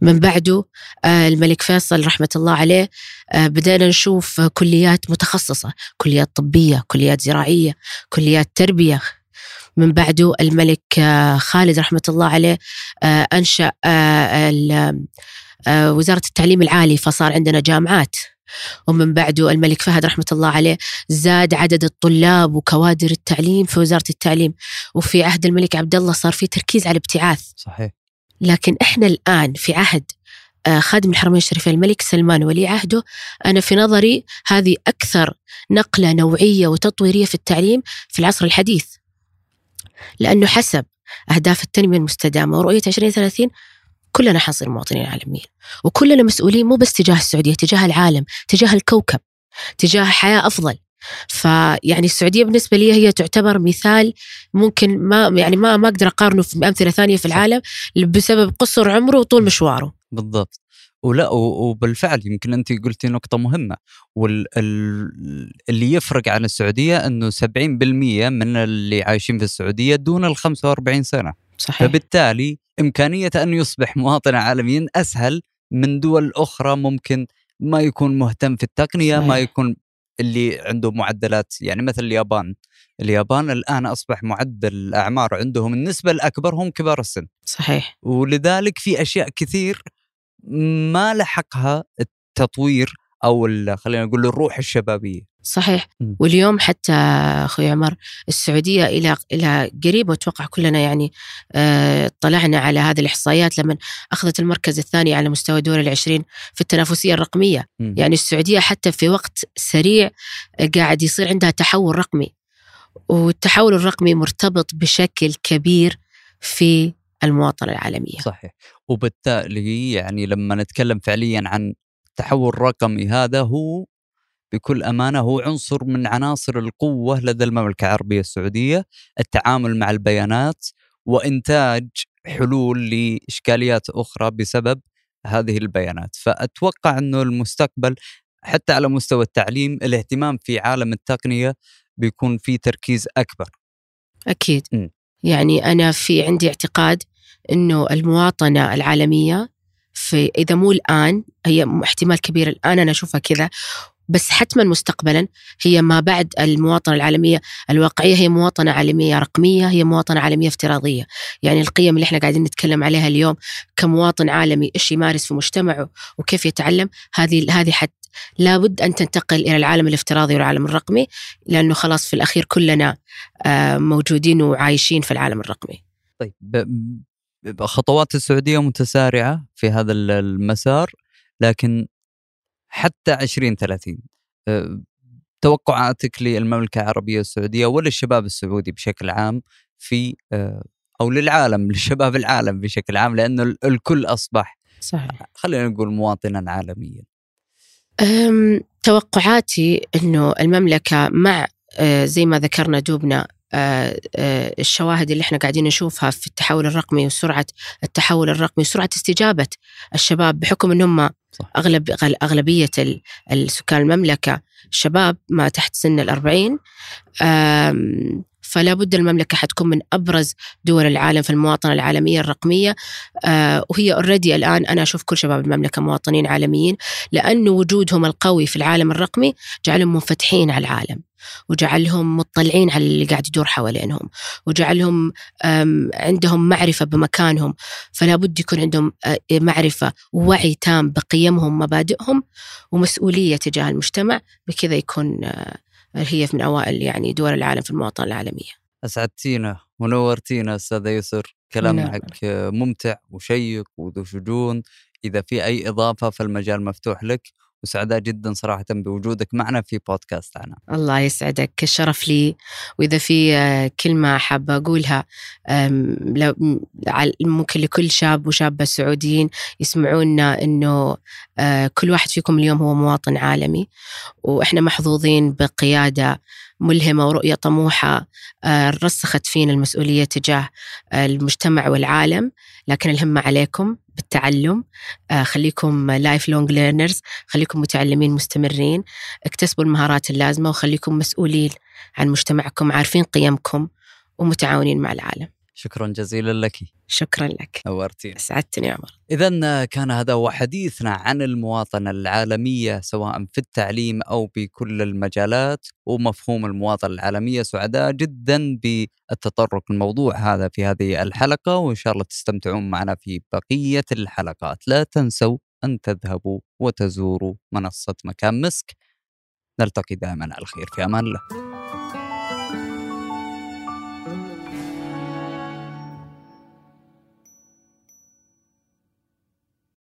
من بعده آه، الملك فيصل رحمة الله عليه آه، بدأنا نشوف كليات متخصصة كليات طبية كليات زراعية كليات تربية. من بعده الملك آه، خالد رحمة الله عليه أنشأ وزارة التعليم العالي فصار عندنا جامعات. ومن بعده الملك فهد رحمة الله عليه زاد عدد الطلاب وكوادر التعليم في وزارة التعليم. وفي عهد الملك عبد الله صار في تركيز على الابتعاث. صحيح. لكن إحنا الآن في عهد آه، خادم الحرمين الشريفين الملك سلمان ولي عهده أنا في نظري هذه أكثر نقلة نوعية وتطويرية في التعليم في العصر الحديث. لأنه حسب أهداف التنمية المستدامة ورؤية 2030 كلنا حنصير مواطنين عالميين. وكلنا مسؤولين مو بس تجاه السعودية تجاه العالم تجاه الكوكب تجاه حياة أفضل. فيعني السعودية بالنسبة لي هي تعتبر مثال ممكن ما يعني ما ما أقدر أقارنه في أمثلة ثانية في العالم بسبب قصر عمره وطول مشواره. بالضبط. ولا وبالفعل يمكن أنت قلتي نقطة مهمة. واللي يفرق عن السعودية إنه 70% من اللي عايشين في السعودية دون ال 45 سنة. صحيح. فبالتالي إمكانية أن يصبح مواطنا عالميا أسهل من دول أخرى ممكن ما يكون مهتم في التقنية ما صحيح. يكون اللي عنده معدلات يعني مثل اليابان. اليابان الآن أصبح معدل الأعمار عندهم النسبة الأكبر هم كبار السن. صحيح. ولذلك في أشياء كثير ما لحقها التطوير أو ال- خلينا نقول الروح الشبابية. صحيح. مم. واليوم حتى أخوي عمر السعودية إلى إلى قريب واتوقع كلنا يعني آه، طلعنا على هذه الإحصائيات لما أخذت المركز الثاني على مستوى دول العشرين في التنافسية الرقمية. مم. يعني السعودية حتى في وقت سريع آه، قاعد يصير عندها تحول رقمي. والتحول الرقمي مرتبط بشكل كبير في المواطنة العالمية. صحيح. وبالتالي يعني لما نتكلم فعليا عن التحول الرقمي هذا هو بكل أمانة هو عنصر من عناصر القوة لدى المملكة العربية السعودية التعامل مع البيانات وإنتاج حلول لإشكاليات أخرى بسبب هذه البيانات. فأتوقع إنه المستقبل حتى على مستوى التعليم الاهتمام في عالم التقنية بيكون في تركيز أكبر. أكيد. م. يعني أنا في عندي اعتقاد أنه المواطنة العالمية في إذا مو الآن هي احتمال كبير الآن أنا أشوفها كذا بس حتما مستقبلا هي ما بعد المواطنة العالمية الواقعية هي مواطنة عالمية رقمية هي مواطنة عالمية افتراضية. يعني القيم اللي إحنا قاعدين نتكلم عليها اليوم كمواطن عالمي إيش يمارس في مجتمعه وكيف يتعلم هذه هذه حت لابد أن تنتقل إلى العالم الافتراضي والعالم الرقمي لأنه خلاص في الأخير كلنا آه، موجودين وعايشين في العالم الرقمي. طيب خطوات السعودية متسارعة في هذا ال- المسار لكن حتى 2030 أه، توقعاتك للمملكة العربية السعودية وللشباب السعودي بشكل عام في أه، أو للعالم للشباب العالم بشكل عام لأنه ال- الكل أصبح صحيح. خلينا نقول مواطنا عالميا. توقعاتي إنه المملكة مع زي ما ذكرنا دوبنا الشواهد اللي إحنا قاعدين نشوفها في التحول الرقمي وسرعة التحول الرقمي وسرعة استجابة الشباب بحكم انهم. اغلب غل- أغلبية ال- السكان المملكة شباب ما تحت سن الأربعين فلا بد المملكة حتكون من أبرز دول العالم في المواطنة العالمية الرقمية. آه، وهي اوريدي الآن أنا أشوف كل شباب المملكة مواطنين عالميين لأن وجودهم القوي في العالم الرقمي جعلهم منفتحين على العالم وجعلهم مطلعين على اللي قاعد يدور حوالينهم وجعلهم عندهم معرفة بمكانهم. فلا بد يكون عندهم آه، معرفة ووعي تام بقيمهم مبادئهم ومسؤولية تجاه المجتمع بكذا يكون آه، هي من أوائل يعني دول العالم في المواطنة العالمية. أسعدتينا ونورتينا أستاذ يسر. كلام نعم. معك ممتع وشيق وذو شجون. إذا في أي إضافة فالمجال مفتوح لك. وسعداء جدا صراحة بوجودك معنا في بودكاست عنا الله يسعدك. الشرف لي. وإذا في آه، كلمة حابة أقولها ممكن لكل شاب وشابة سعوديين يسمعونا أنه آه، كل واحد فيكم اليوم هو مواطن عالمي وإحنا محظوظين بقيادة ملهمة ورؤية طموحة آه، رسخت فينا المسؤولية تجاه المجتمع والعالم لكن الهمة عليكم. بالتعلم آه، خليكم lifelong learners خليكم متعلمين مستمرين اكتسبوا المهارات اللازمة وخليكم مسؤولين عن مجتمعكم عارفين قيمكم ومتعاونين مع العالم. شكرا جزيلا لك. شكرا لك. نورتينا. أسعدتني يا عمر. إذا كان هذا هو حديثنا عن المواطنة العالمية سواء في التعليم أو بكل المجالات ومفهوم المواطنة العالمية سعداء جدا بالتطرق الموضوع هذا في هذه الحلقة وإن شاء الله تستمتعون معنا في بقية الحلقات. لا تنسوا أن تذهبوا وتزوروا منصة مكان مسك. نلتقي دائما على خير في أمان الله.